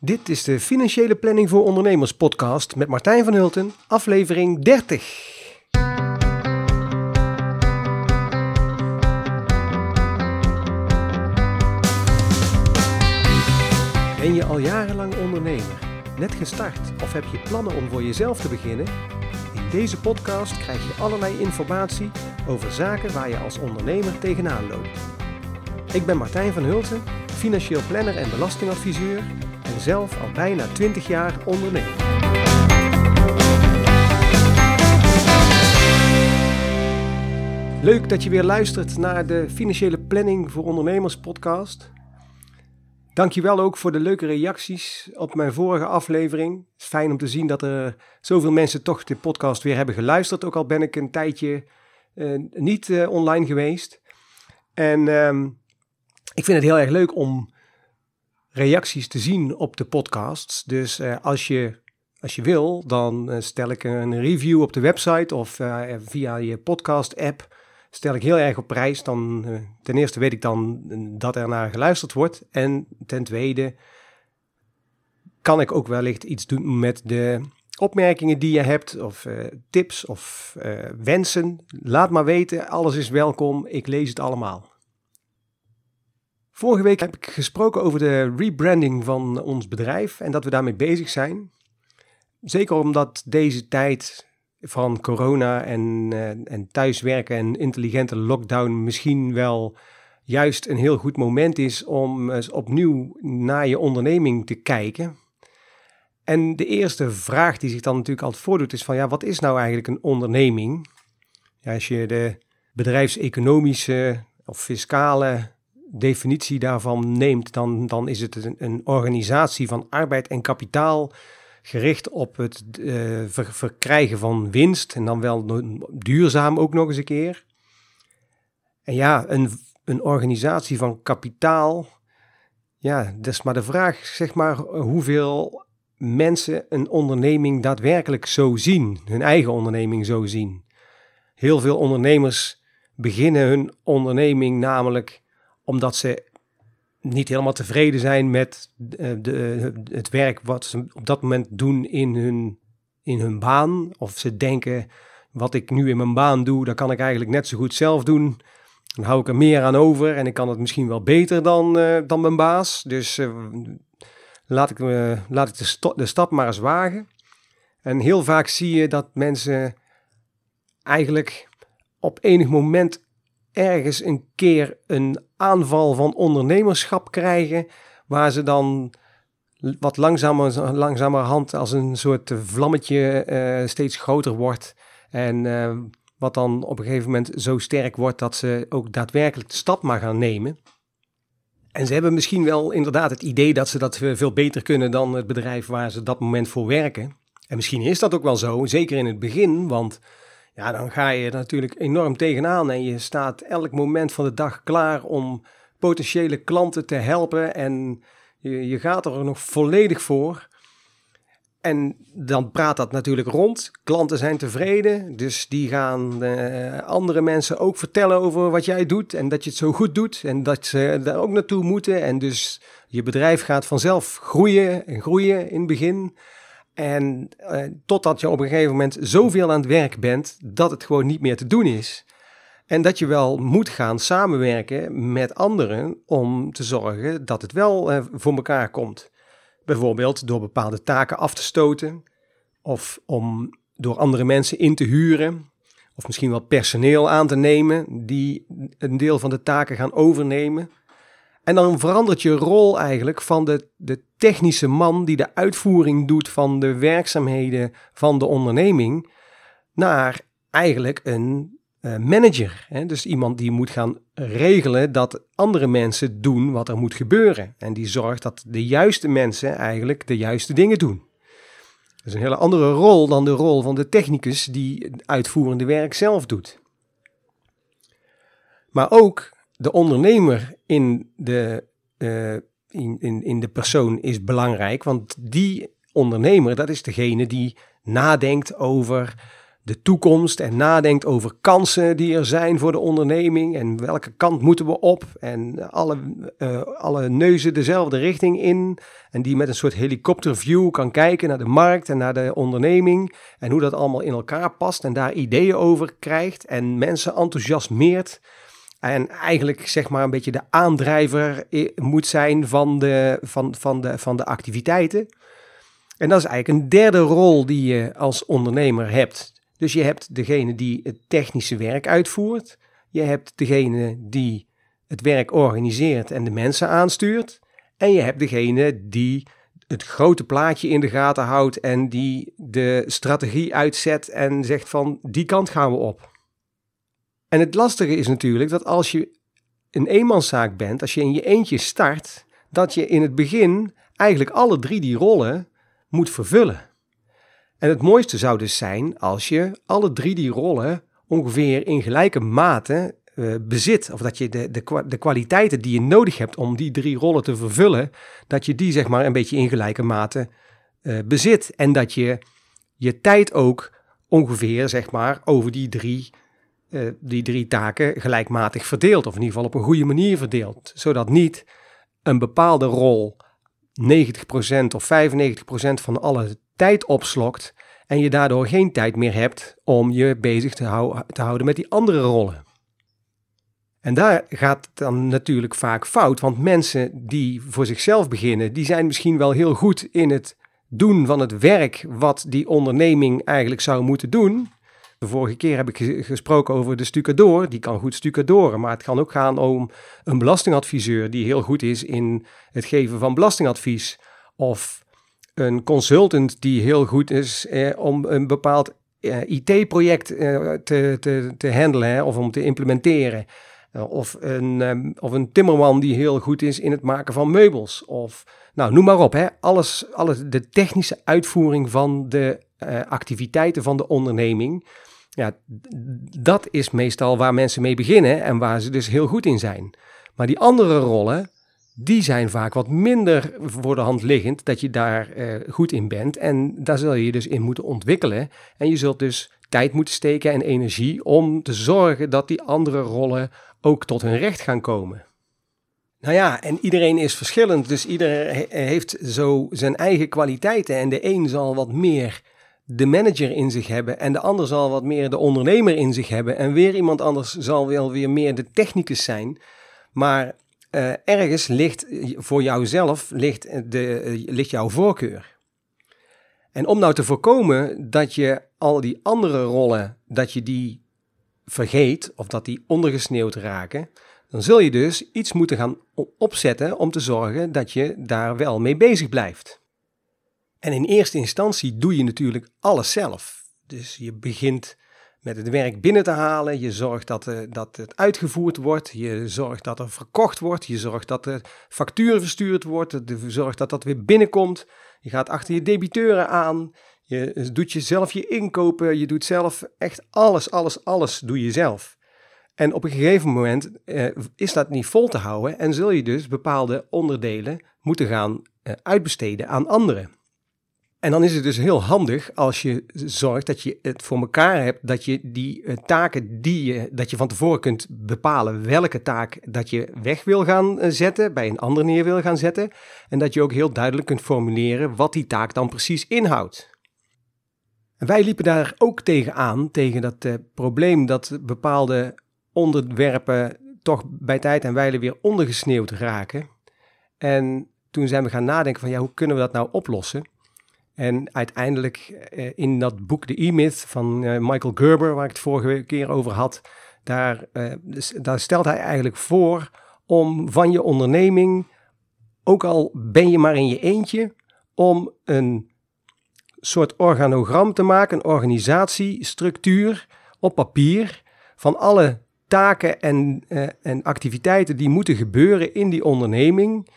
Dit is de Financiële Planning voor Ondernemers podcast met Martijn van Hulten, aflevering 30. Ben je al jarenlang ondernemer, net gestart of heb je plannen om voor jezelf te beginnen? In deze podcast krijg je allerlei informatie over zaken waar je als ondernemer tegenaan loopt. Ik ben Martijn van Hulten, financieel planner en belastingadviseur zelf al bijna 20 jaar ondernemer. Leuk dat je weer luistert naar de Financiële Planning voor Ondernemers podcast. Dankjewel ook voor de leuke reacties op mijn vorige aflevering. Het is fijn om te zien dat er zoveel mensen toch de podcast weer hebben geluisterd, ook al ben ik een tijdje uh, niet uh, online geweest. En uh, ik vind het heel erg leuk om reacties te zien op de podcasts. Dus uh, als, je, als je wil, dan stel ik een review op de website of via je podcast-app stel ik heel erg op prijs. Dan, ten eerste weet ik dan dat er naar geluisterd wordt. En ten tweede kan ik ook wellicht iets doen met de opmerkingen die je hebt, of tips of wensen. Laat maar weten, alles is welkom. Ik lees het allemaal. Vorige week heb ik gesproken over de rebranding van ons bedrijf en dat we daarmee bezig zijn. Zeker omdat deze tijd van corona en, uh, en thuiswerken en intelligente lockdown misschien wel juist een heel goed moment is om eens opnieuw naar je onderneming te kijken. En de eerste vraag die zich dan natuurlijk altijd voordoet is van ja, wat is nou eigenlijk een onderneming? Ja, als je de bedrijfseconomische of fiscale definitie daarvan neemt, dan, dan is het een, organisatie van arbeid en kapitaal gericht op het ver verkrijgen van winst en dan wel duurzaam ook nog eens een keer. En ja, een, een organisatie van kapitaal, ja, dat is maar de vraag, zeg maar, hoeveel mensen een onderneming daadwerkelijk zo zien, hun eigen onderneming zo zien. Heel veel ondernemers beginnen hun onderneming namelijk omdat ze niet helemaal tevreden zijn met eh, de, het werk wat ze op dat moment doen in hun, in hun baan. Of ze denken, wat ik nu in mijn baan doe, dat kan ik eigenlijk net zo goed zelf doen. Dan hou ik er meer aan over en ik kan het misschien wel beter dan, uh, dan mijn baas. Dus laat ik, uh, laat ik de, de stap maar eens wagen. En heel vaak zie je dat mensen eigenlijk op enig moment ergens een keer een aanval van ondernemerschap krijgen, waar ze dan wat langzamer, langzamerhand als een soort vlammetje uh, steeds groter wordt. En uh, wat dan op een gegeven moment zo sterk wordt dat ze ook daadwerkelijk de stap maar gaan nemen. En ze hebben misschien wel inderdaad het idee dat ze dat veel beter kunnen dan het bedrijf waar ze dat moment voor werken. En misschien is dat ook wel zo, zeker in het begin, want ja, dan ga je er natuurlijk enorm tegenaan en je staat elk moment van de dag klaar om potentiële klanten te helpen en je, je gaat er nog volledig voor. En dan praat dat natuurlijk rond. Klanten zijn tevreden, dus die gaan uh, andere mensen ook vertellen over wat jij doet en dat je het zo goed doet en dat ze daar ook naartoe moeten. En dus je bedrijf gaat vanzelf groeien en groeien in het begin. En uh, totdat je op een gegeven moment zoveel aan het werk bent dat het gewoon niet meer te doen is. En dat je wel moet gaan samenwerken met anderen om te zorgen dat het wel uh, voor elkaar komt. Bijvoorbeeld door bepaalde taken af te stoten, of om door andere mensen in te huren, of misschien wel personeel aan te nemen die een deel van de taken gaan overnemen. En dan verandert je rol eigenlijk van de, de technische man die de uitvoering doet van de werkzaamheden van de onderneming naar eigenlijk een uh, manager. Hè? Dus iemand die moet gaan regelen dat andere mensen doen wat er moet gebeuren. En die zorgt dat de juiste mensen eigenlijk de juiste dingen doen. Dat is een hele andere rol dan de rol van de technicus die het uitvoerende werk zelf doet. Maar ook de ondernemer in de, uh, in, in, de persoon is belangrijk, want die ondernemer, dat is degene die nadenkt over de toekomst en nadenkt over kansen die er zijn voor de onderneming en welke kant moeten we op en alle, uh, alle neuzen dezelfde richting in en die met een soort helikopterview kan kijken naar de markt en naar de onderneming en hoe dat allemaal in elkaar past en daar ideeën over krijgt en mensen enthousiasmeert en eigenlijk zeg maar een beetje de aandrijver moet zijn van de, van, van de, van de activiteiten. En dat is eigenlijk een derde rol die je als ondernemer hebt. Dus je hebt degene die het technische werk uitvoert. Je hebt degene die het werk organiseert en de mensen aanstuurt. En je hebt degene die het grote plaatje in de gaten houdt en die de strategie uitzet en zegt van die kant gaan we op. En het lastige is natuurlijk dat als je een eenmanszaak bent, als je in je eentje start, dat je in het begin eigenlijk alle drie die rollen moet vervullen. En het mooiste zou dus zijn als je alle drie die rollen ongeveer in gelijke mate uh, bezit. Of dat je de, de, de kwaliteiten die je nodig hebt om die drie rollen te vervullen, dat je die zeg maar een beetje in gelijke mate uh, bezit. En dat je je tijd ook ongeveer zeg maar over die drie, uh, die drie taken gelijkmatig verdeelt. Of in ieder geval op een goede manier verdeelt. Zodat niet een bepaalde rol 90% of 95% van alle tijd opslokt en je daardoor geen tijd meer hebt om je bezig te, te houden met die andere rollen. En daar gaat het dan natuurlijk vaak fout, want mensen die voor zichzelf beginnen, die zijn misschien wel heel goed in het doen van het werk wat die onderneming eigenlijk zou moeten doen. De vorige keer heb ik gesproken over de stucadoor, die kan goed stucadoren, maar het kan ook gaan om een belastingadviseur die heel goed is in het geven van belastingadvies. Of een consultant die heel goed is eh, om een bepaald eh, IT-project eh, te, te, te handelen of om te implementeren. Of, een, um, of een timmerman die heel goed is in het maken van meubels. Of nou, noem maar op. Hè. Alles, alles, de technische uitvoering van de activiteiten van de onderneming. Ja, dat is meestal waar mensen mee beginnen en waar ze dus heel goed in zijn. Maar die andere rollen, die zijn vaak wat minder voor de hand liggend dat je daar uh, goed in bent. En daar zul je je dus in moeten ontwikkelen. En je zult dus tijd moeten steken en energie om te zorgen dat die andere rollen ook tot hun recht gaan komen. Nou ja, en iedereen is verschillend, dus iedereen heeft zo zijn eigen kwaliteiten. En de een zal wat meer de manager in zich hebben en de ander zal wat meer de ondernemer in zich hebben. En weer iemand anders zal wel weer meer de technicus zijn. Maar uh, ergens ligt voor jouzelf ligt, de, uh, ligt jouw voorkeur. En om nou te voorkomen dat je al die andere rollen, dat je die vergeet of dat die ondergesneeuwd raken, dan zul je dus iets moeten gaan opzetten om te zorgen dat je daar wel mee bezig blijft. En in eerste instantie doe je natuurlijk alles zelf. Dus je begint met het werk binnen te halen. Je zorgt dat, uh, dat het uitgevoerd wordt. Je zorgt dat er verkocht wordt. Je zorgt dat de factuur verstuurd wordt. Je zorgt dat dat weer binnenkomt. Je gaat achter je debiteuren aan. Je doet jezelf je inkopen. Je doet zelf echt alles, alles, alles doe je zelf. En op een gegeven moment uh, is dat niet vol te houden en zul je dus bepaalde onderdelen moeten gaan uitbesteden aan anderen. En dan is het dus heel handig als je zorgt dat je het voor elkaar hebt, dat je die uh, taken die je, dat je van tevoren kunt bepalen welke taak dat je weg wil gaan uh, zetten, bij een ander neer wil gaan zetten. En dat je ook heel duidelijk kunt formuleren wat die taak dan precies inhoudt. En wij liepen daar ook tegen aan, tegen dat uh, probleem dat bepaalde onderwerpen toch bij tijd en wijle weer ondergesneeuwd raken. En toen zijn we gaan nadenken van ja, hoe kunnen we dat nou oplossen? En uiteindelijk eh, in dat boek The E-Myth van eh, Michael Gerber, waar ik het vorige keer over had, daar, eh, daar stelt hij eigenlijk voor om van je onderneming, ook al ben je maar in je eentje, om een soort organogram te maken, een organisatiestructuur op papier van alle taken en, en activiteiten die moeten gebeuren in die onderneming.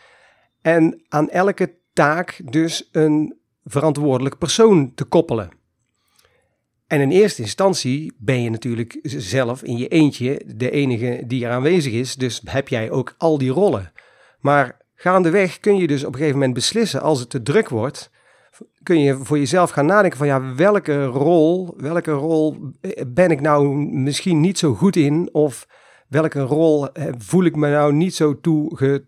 En aan elke taak dus een verantwoordelijk persoon te koppelen. En in eerste instantie ben je natuurlijk zelf in je eentje de enige die er aanwezig is, dus heb jij ook al die rollen. Maar gaandeweg kun je dus op een gegeven moment beslissen, als het te druk wordt, kun je voor jezelf gaan nadenken van ja, welke rol, welke rol ben ik nou misschien niet zo goed in? Of welke rol voel ik me nou niet zo toe,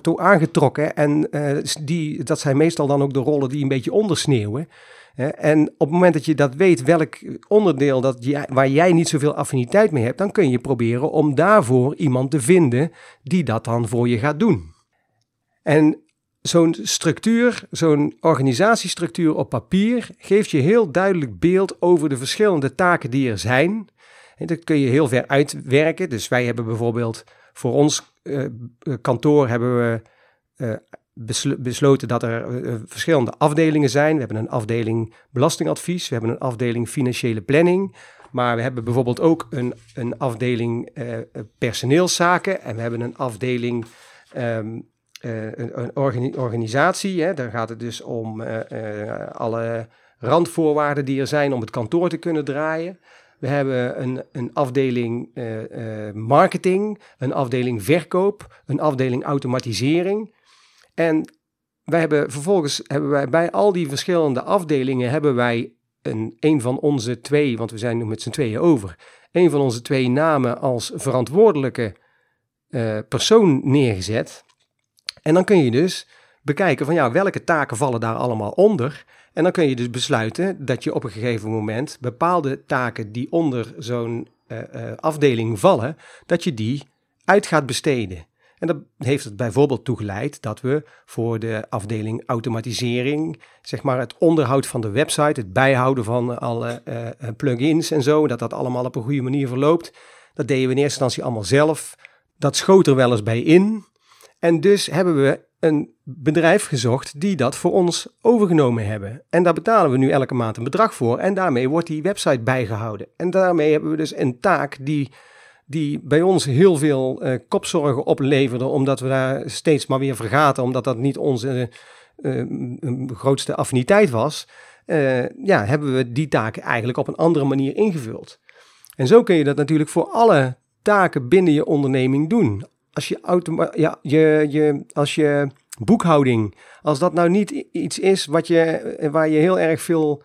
toe aangetrokken? En die, dat zijn meestal dan ook de rollen die een beetje ondersneeuwen. En op het moment dat je dat weet, welk onderdeel dat jij, waar jij niet zoveel affiniteit mee hebt, dan kun je proberen om daarvoor iemand te vinden die dat dan voor je gaat doen. En zo'n structuur, zo'n organisatiestructuur op papier, geeft je heel duidelijk beeld over de verschillende taken die er zijn. En dat kun je heel ver uitwerken. Dus wij hebben bijvoorbeeld voor ons kantoor hebben we uh, besloten dat er verschillende afdelingen zijn. We hebben een afdeling belastingadvies, we hebben een afdeling financiële planning. Maar we hebben bijvoorbeeld ook een, een afdeling personeelszaken en we hebben een afdeling een, een organisatie. Hè. Daar gaat het dus om alle randvoorwaarden die er zijn om het kantoor te kunnen draaien. We hebben een, een afdeling marketing, een afdeling verkoop, een afdeling automatisering. En wij hebben vervolgens hebben wij bij al die verschillende afdelingen hebben wij een, een van onze twee, want we zijn nu met z'n tweeën over, een van onze twee namen als verantwoordelijke uh, persoon neergezet. En dan kun je dus bekijken van ja, welke taken vallen daar allemaal onder. En dan kun je dus besluiten dat je op een gegeven moment bepaalde taken die onder zo'n uh, uh, afdeling vallen, dat je die uit gaat besteden. En dat heeft het bijvoorbeeld toegeleid dat we voor de afdeling automatisering, zeg maar het onderhoud van de website, het bijhouden van alle uh, plugins en zo, dat dat allemaal op een goede manier verloopt. Dat deden we in eerste instantie allemaal zelf. Dat schoot er wel eens bij in. En dus hebben we een bedrijf gezocht die dat voor ons overgenomen hebben. En daar betalen we nu elke maand een bedrag voor. En daarmee wordt die website bijgehouden. En daarmee hebben we dus een taak die die bij ons heel veel uh, kopzorgen opleverde, omdat we daar steeds maar weer vergaten, omdat dat niet onze uh, grootste affiniteit was, uh, ja, hebben we die taken eigenlijk op een andere manier ingevuld. En zo kun je dat natuurlijk voor alle taken binnen je onderneming doen. Als je, automa ja, je, je, als je boekhouding, als dat nou niet iets is wat je, waar je heel erg veel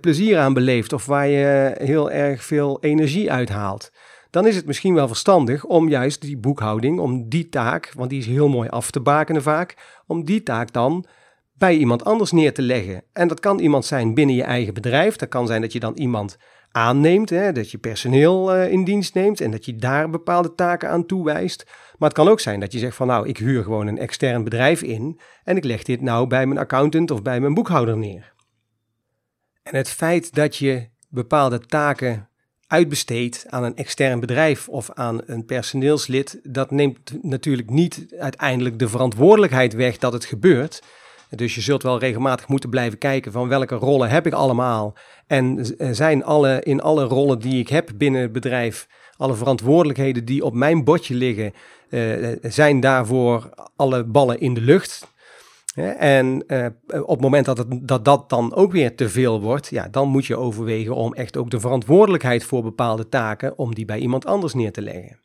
plezier aan beleeft of waar je heel erg veel energie uithaalt, dan is het misschien wel verstandig om juist die boekhouding, om die taak, want die is heel mooi af te bakenen vaak, om die taak dan bij iemand anders neer te leggen. En dat kan iemand zijn binnen je eigen bedrijf. Dat kan zijn dat je dan iemand aanneemt, hè, dat je personeel uh, in dienst neemt en dat je daar bepaalde taken aan toewijst. Maar het kan ook zijn dat je zegt van nou, ik huur gewoon een extern bedrijf in en ik leg dit nou bij mijn accountant of bij mijn boekhouder neer. En het feit dat je bepaalde taken uitbesteedt aan een extern bedrijf of aan een personeelslid, dat neemt natuurlijk niet uiteindelijk de verantwoordelijkheid weg dat het gebeurt. Dus je zult wel regelmatig moeten blijven kijken van welke rollen heb ik allemaal en zijn alle, in alle rollen die ik heb binnen het bedrijf, alle verantwoordelijkheden die op mijn bordje liggen, zijn daarvoor alle ballen in de lucht. En uh, op het moment dat, het, dat dat dan ook weer te veel wordt, ja, dan moet je overwegen om echt ook de verantwoordelijkheid voor bepaalde taken, om die bij iemand anders neer te leggen.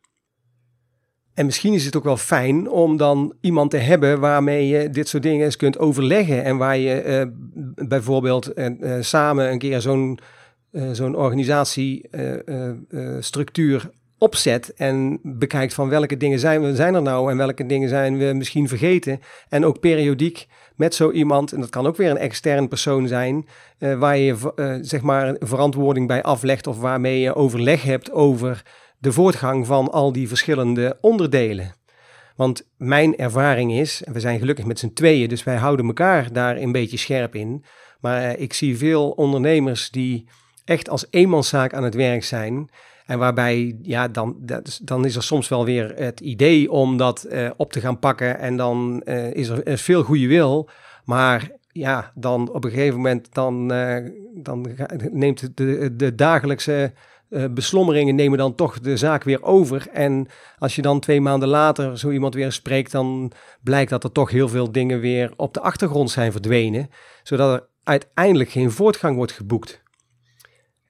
En misschien is het ook wel fijn om dan iemand te hebben waarmee je dit soort dingen eens kunt overleggen. En waar je uh, bijvoorbeeld samen een keer zo'n zo'n organisatiestructuur opzet en bekijkt van welke dingen zijn, we, zijn er nou en welke dingen zijn we misschien vergeten. En ook periodiek met zo iemand, en dat kan ook weer een extern persoon zijn, uh, waar je uh, zeg maar verantwoording bij aflegt of waarmee je overleg hebt over de voortgang van al die verschillende onderdelen. Want mijn ervaring is, en we zijn gelukkig met z'n tweeën, dus wij houden elkaar daar een beetje scherp in. Maar uh, ik zie veel ondernemers die echt als eenmanszaak aan het werk zijn. En waarbij, ja, dan, dan is er soms wel weer het idee om dat uh, op te gaan pakken. En dan uh, is er veel goede wil. Maar ja, dan op een gegeven moment dan, uh, dan neemt de, de dagelijkse beslommeringen nemen dan toch de zaak weer over. En als je dan twee maanden later zo iemand weer spreekt, dan blijkt dat er toch heel veel dingen weer op de achtergrond zijn verdwenen. Zodat er uiteindelijk geen voortgang wordt geboekt.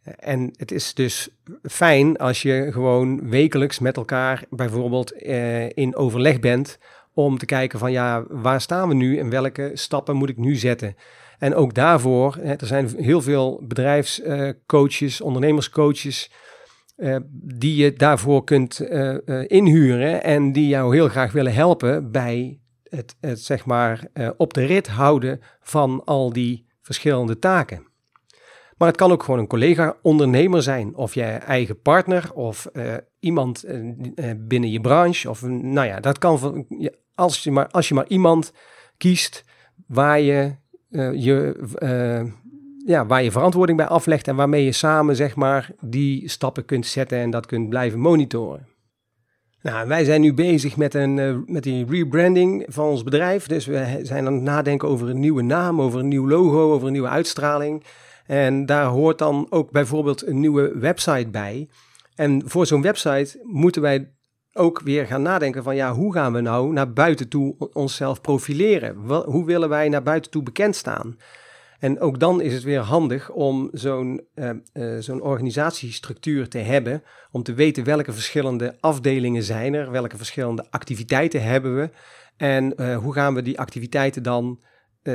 En het is dus fijn als je gewoon wekelijks met elkaar bijvoorbeeld eh, in overleg bent om te kijken van ja, waar staan we nu en welke stappen moet ik nu zetten. En ook daarvoor, er zijn heel veel bedrijfscoaches, ondernemerscoaches, uh, die je daarvoor kunt inhuren en die jou heel graag willen helpen bij het, het zeg maar op de rit houden van al die verschillende taken. Maar het kan ook gewoon een collega-ondernemer zijn, of je eigen partner, of iemand binnen je branche. Of nou ja, dat kan van, als, je maar, als je maar iemand kiest waar je je ja, waar je verantwoording bij aflegt en waarmee je samen zeg maar die stappen kunt zetten en dat kunt blijven monitoren. Nou, wij zijn nu bezig met, een, met die rebranding van ons bedrijf. Dus we zijn aan het nadenken over een nieuwe naam, over een nieuw logo, over een nieuwe uitstraling. En daar hoort dan ook bijvoorbeeld een nieuwe website bij. En voor zo'n website moeten wij ook weer gaan nadenken van ja, hoe gaan we nou naar buiten toe onszelf profileren? Hoe willen wij naar buiten toe bekend staan? En ook dan is het weer handig om zo'n uh, uh, zo'n organisatiestructuur te hebben, om te weten welke verschillende afdelingen zijn er, welke verschillende activiteiten hebben we en uh, hoe gaan we die activiteiten dan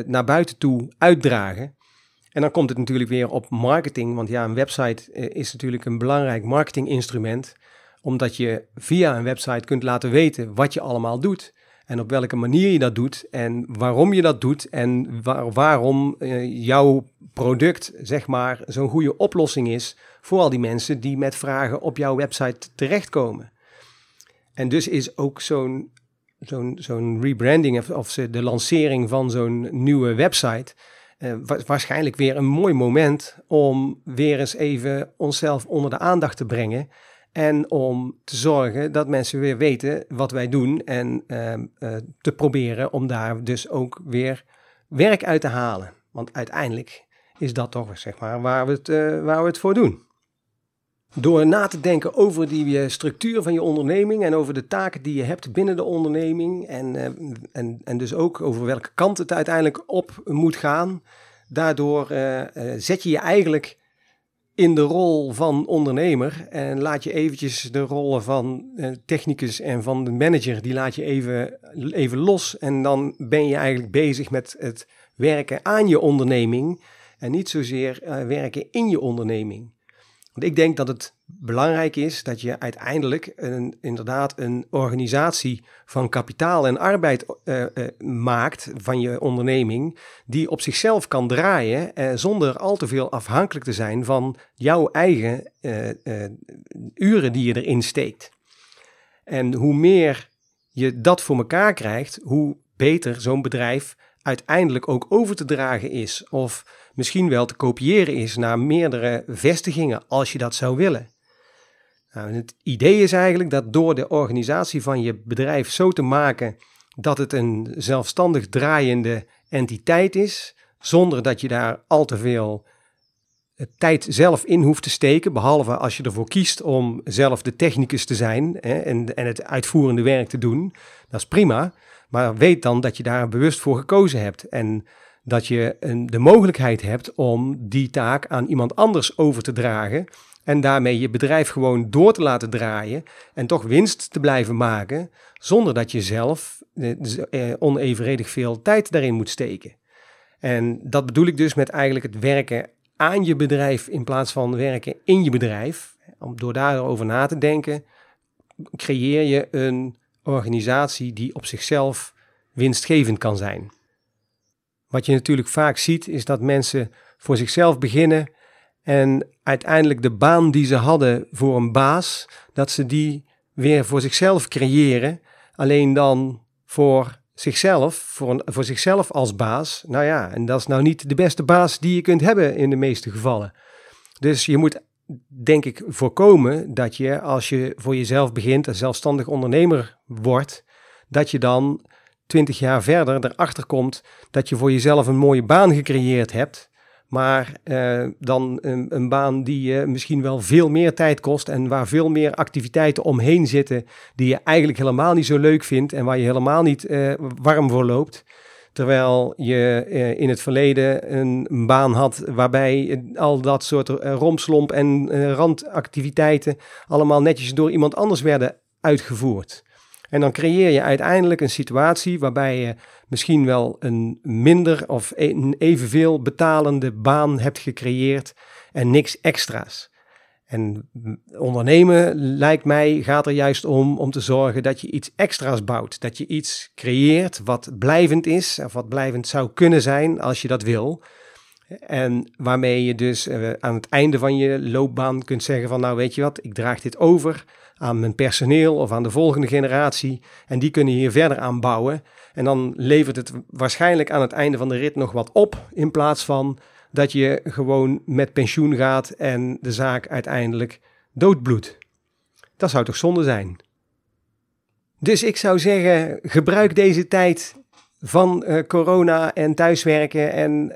naar buiten toe uitdragen. En dan komt het natuurlijk weer op marketing, want ja, een website is natuurlijk een belangrijk marketinginstrument, omdat je via een website kunt laten weten wat je allemaal doet en op welke manier je dat doet en waarom je dat doet en waarom uh, jouw product, zeg maar, zo'n goede oplossing is voor al die mensen die met vragen op jouw website terechtkomen. En dus is ook zo'n zo'n zo'n rebranding of, of de lancering van zo'n nieuwe website uh, waarschijnlijk weer een mooi moment om weer eens even onszelf onder de aandacht te brengen en om te zorgen dat mensen weer weten wat wij doen en uh, uh, te proberen om daar dus ook weer werk uit te halen. Want uiteindelijk is dat toch zeg maar waar we het, uh, waar we het voor doen. Door na te denken over die structuur van je onderneming en over de taken die je hebt binnen de onderneming en, en, en dus ook over welke kant het uiteindelijk op moet gaan. Daardoor zet je je eigenlijk in de rol van ondernemer en laat je eventjes de rollen van technicus en van de manager, die laat je even, even los. En dan ben je eigenlijk bezig met het werken aan je onderneming en niet zozeer werken in je onderneming. Want ik denk dat het belangrijk is dat je uiteindelijk een, inderdaad een organisatie van kapitaal en arbeid uh, uh, maakt van je onderneming, die op zichzelf kan draaien uh, zonder al te veel afhankelijk te zijn van jouw eigen uren die je erin steekt. En hoe meer je dat voor elkaar krijgt, hoe beter zo'n bedrijf uiteindelijk ook over te dragen is. Of misschien wel te kopiëren is naar meerdere vestigingen als je dat zou willen. Nou, het idee is eigenlijk dat door de organisatie van je bedrijf zo te maken dat het een zelfstandig draaiende entiteit is, zonder dat je daar al te veel eh, tijd zelf in hoeft te steken, behalve als je ervoor kiest om zelf de technicus te zijn hè, en, en het uitvoerende werk te doen. Dat is prima, maar weet dan dat je daar bewust voor gekozen hebt en dat je de mogelijkheid hebt om die taak aan iemand anders over te dragen en daarmee je bedrijf gewoon door te laten draaien en toch winst te blijven maken, zonder dat je zelf eh, onevenredig veel tijd daarin moet steken. En dat bedoel ik dus met eigenlijk het werken aan je bedrijf in plaats van werken in je bedrijf. Door daarover na te denken, creëer je een organisatie die op zichzelf winstgevend kan zijn. Wat je natuurlijk vaak ziet, is dat mensen voor zichzelf beginnen en uiteindelijk de baan die ze hadden voor een baas, dat ze die weer voor zichzelf creëren. Alleen dan voor zichzelf, voor, voor zichzelf als baas. Nou ja, en dat is nou niet de beste baas die je kunt hebben in de meeste gevallen. Dus je moet, denk ik, voorkomen dat je als je voor jezelf begint, een zelfstandig ondernemer wordt, dat je dan twintig jaar verder erachter komt dat je voor jezelf een mooie baan gecreëerd hebt. Maar uh, dan een, een, baan die je misschien wel veel meer tijd kost en waar veel meer activiteiten omheen zitten die je eigenlijk helemaal niet zo leuk vindt en waar je helemaal niet uh, warm voor loopt. Terwijl je in het verleden een, een, baan had waarbij al dat soort romslomp en randactiviteiten allemaal netjes door iemand anders werden uitgevoerd. En dan creëer je uiteindelijk een situatie waarbij je misschien wel een minder of een evenveel betalende baan hebt gecreëerd en niks extra's. En ondernemen, lijkt mij, gaat er juist om om te zorgen dat je iets extra's bouwt. Dat je iets creëert wat blijvend is, of wat blijvend zou kunnen zijn als je dat wil. En waarmee je dus uh, aan het einde van je loopbaan kunt zeggen van nou weet je wat, ik draag dit over aan mijn personeel of aan de volgende generatie. En die kunnen hier verder aan bouwen. En dan levert het waarschijnlijk aan het einde van de rit nog wat op in plaats van dat je gewoon met pensioen gaat en de zaak uiteindelijk doodbloedt. Dat zou toch zonde zijn? Dus ik zou zeggen, gebruik deze tijd van uh, corona en thuiswerken en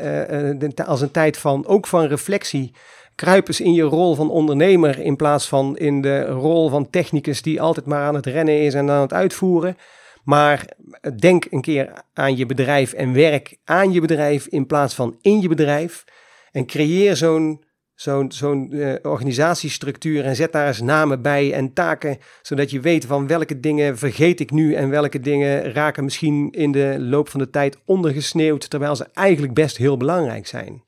uh, als een tijd van ook van reflectie. Kruip eens in je rol van ondernemer in plaats van in de rol van technicus die altijd maar aan het rennen is en aan het uitvoeren. Maar denk een keer aan je bedrijf en werk aan je bedrijf in plaats van in je bedrijf. En creëer zo'n zo'n uh, organisatiestructuur en zet daar eens namen bij en taken, zodat je weet van welke dingen vergeet ik nu en welke dingen raken misschien in de loop van de tijd ondergesneeuwd, terwijl ze eigenlijk best heel belangrijk zijn.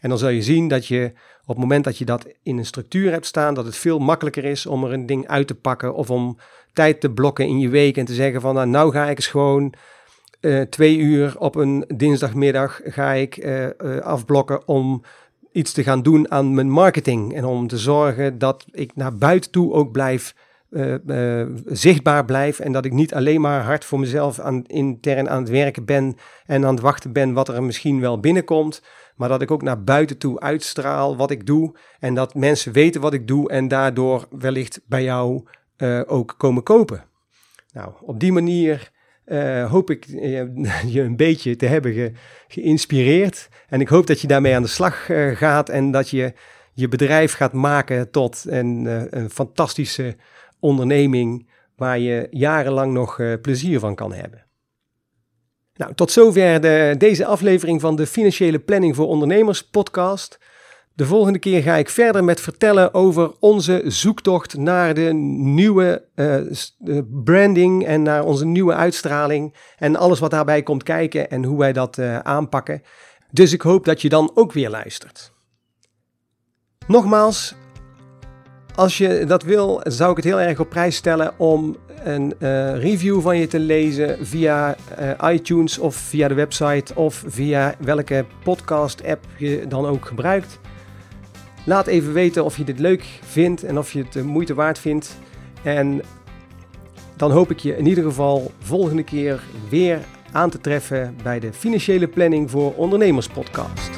En dan zal je zien dat je op het moment dat je dat in een structuur hebt staan, dat het veel makkelijker is om er een ding uit te pakken of om tijd te blokken in je week en te zeggen van nou, nou ga ik eens gewoon uh, twee uur op een dinsdagmiddag ga ik uh, afblokken om iets te gaan doen aan mijn marketing. En om te zorgen dat ik naar buiten toe ook blijf zichtbaar blijf. En dat ik niet alleen maar hard voor mezelf aan, intern aan het werken ben en aan het wachten ben wat er misschien wel binnenkomt. Maar dat ik ook naar buiten toe uitstraal wat ik doe. En dat mensen weten wat ik doe en daardoor wellicht bij jou ook komen kopen. Nou, op die manier uh, hoop ik uh, je een beetje te hebben ge, geïnspireerd. En ik hoop dat je daarmee aan de slag uh, gaat en dat je je bedrijf gaat maken tot een, een fantastische onderneming waar je jarenlang nog plezier van kan hebben. Nou, tot zover de, deze aflevering van de Financiële Planning voor Ondernemers podcast. De volgende keer ga ik verder met vertellen over onze zoektocht naar de nieuwe uh, branding en naar onze nieuwe uitstraling en alles wat daarbij komt kijken en hoe wij dat uh, aanpakken. Dus ik hoop dat je dan ook weer luistert. Nogmaals, als je dat wil, zou ik het heel erg op prijs stellen om een uh, review van je te lezen via iTunes of via de website of via welke podcast-app je dan ook gebruikt. Laat even weten of je dit leuk vindt en of je het de moeite waard vindt. En dan hoop ik je in ieder geval volgende keer weer aan te treffen bij de Financiële Planning voor Ondernemers podcast.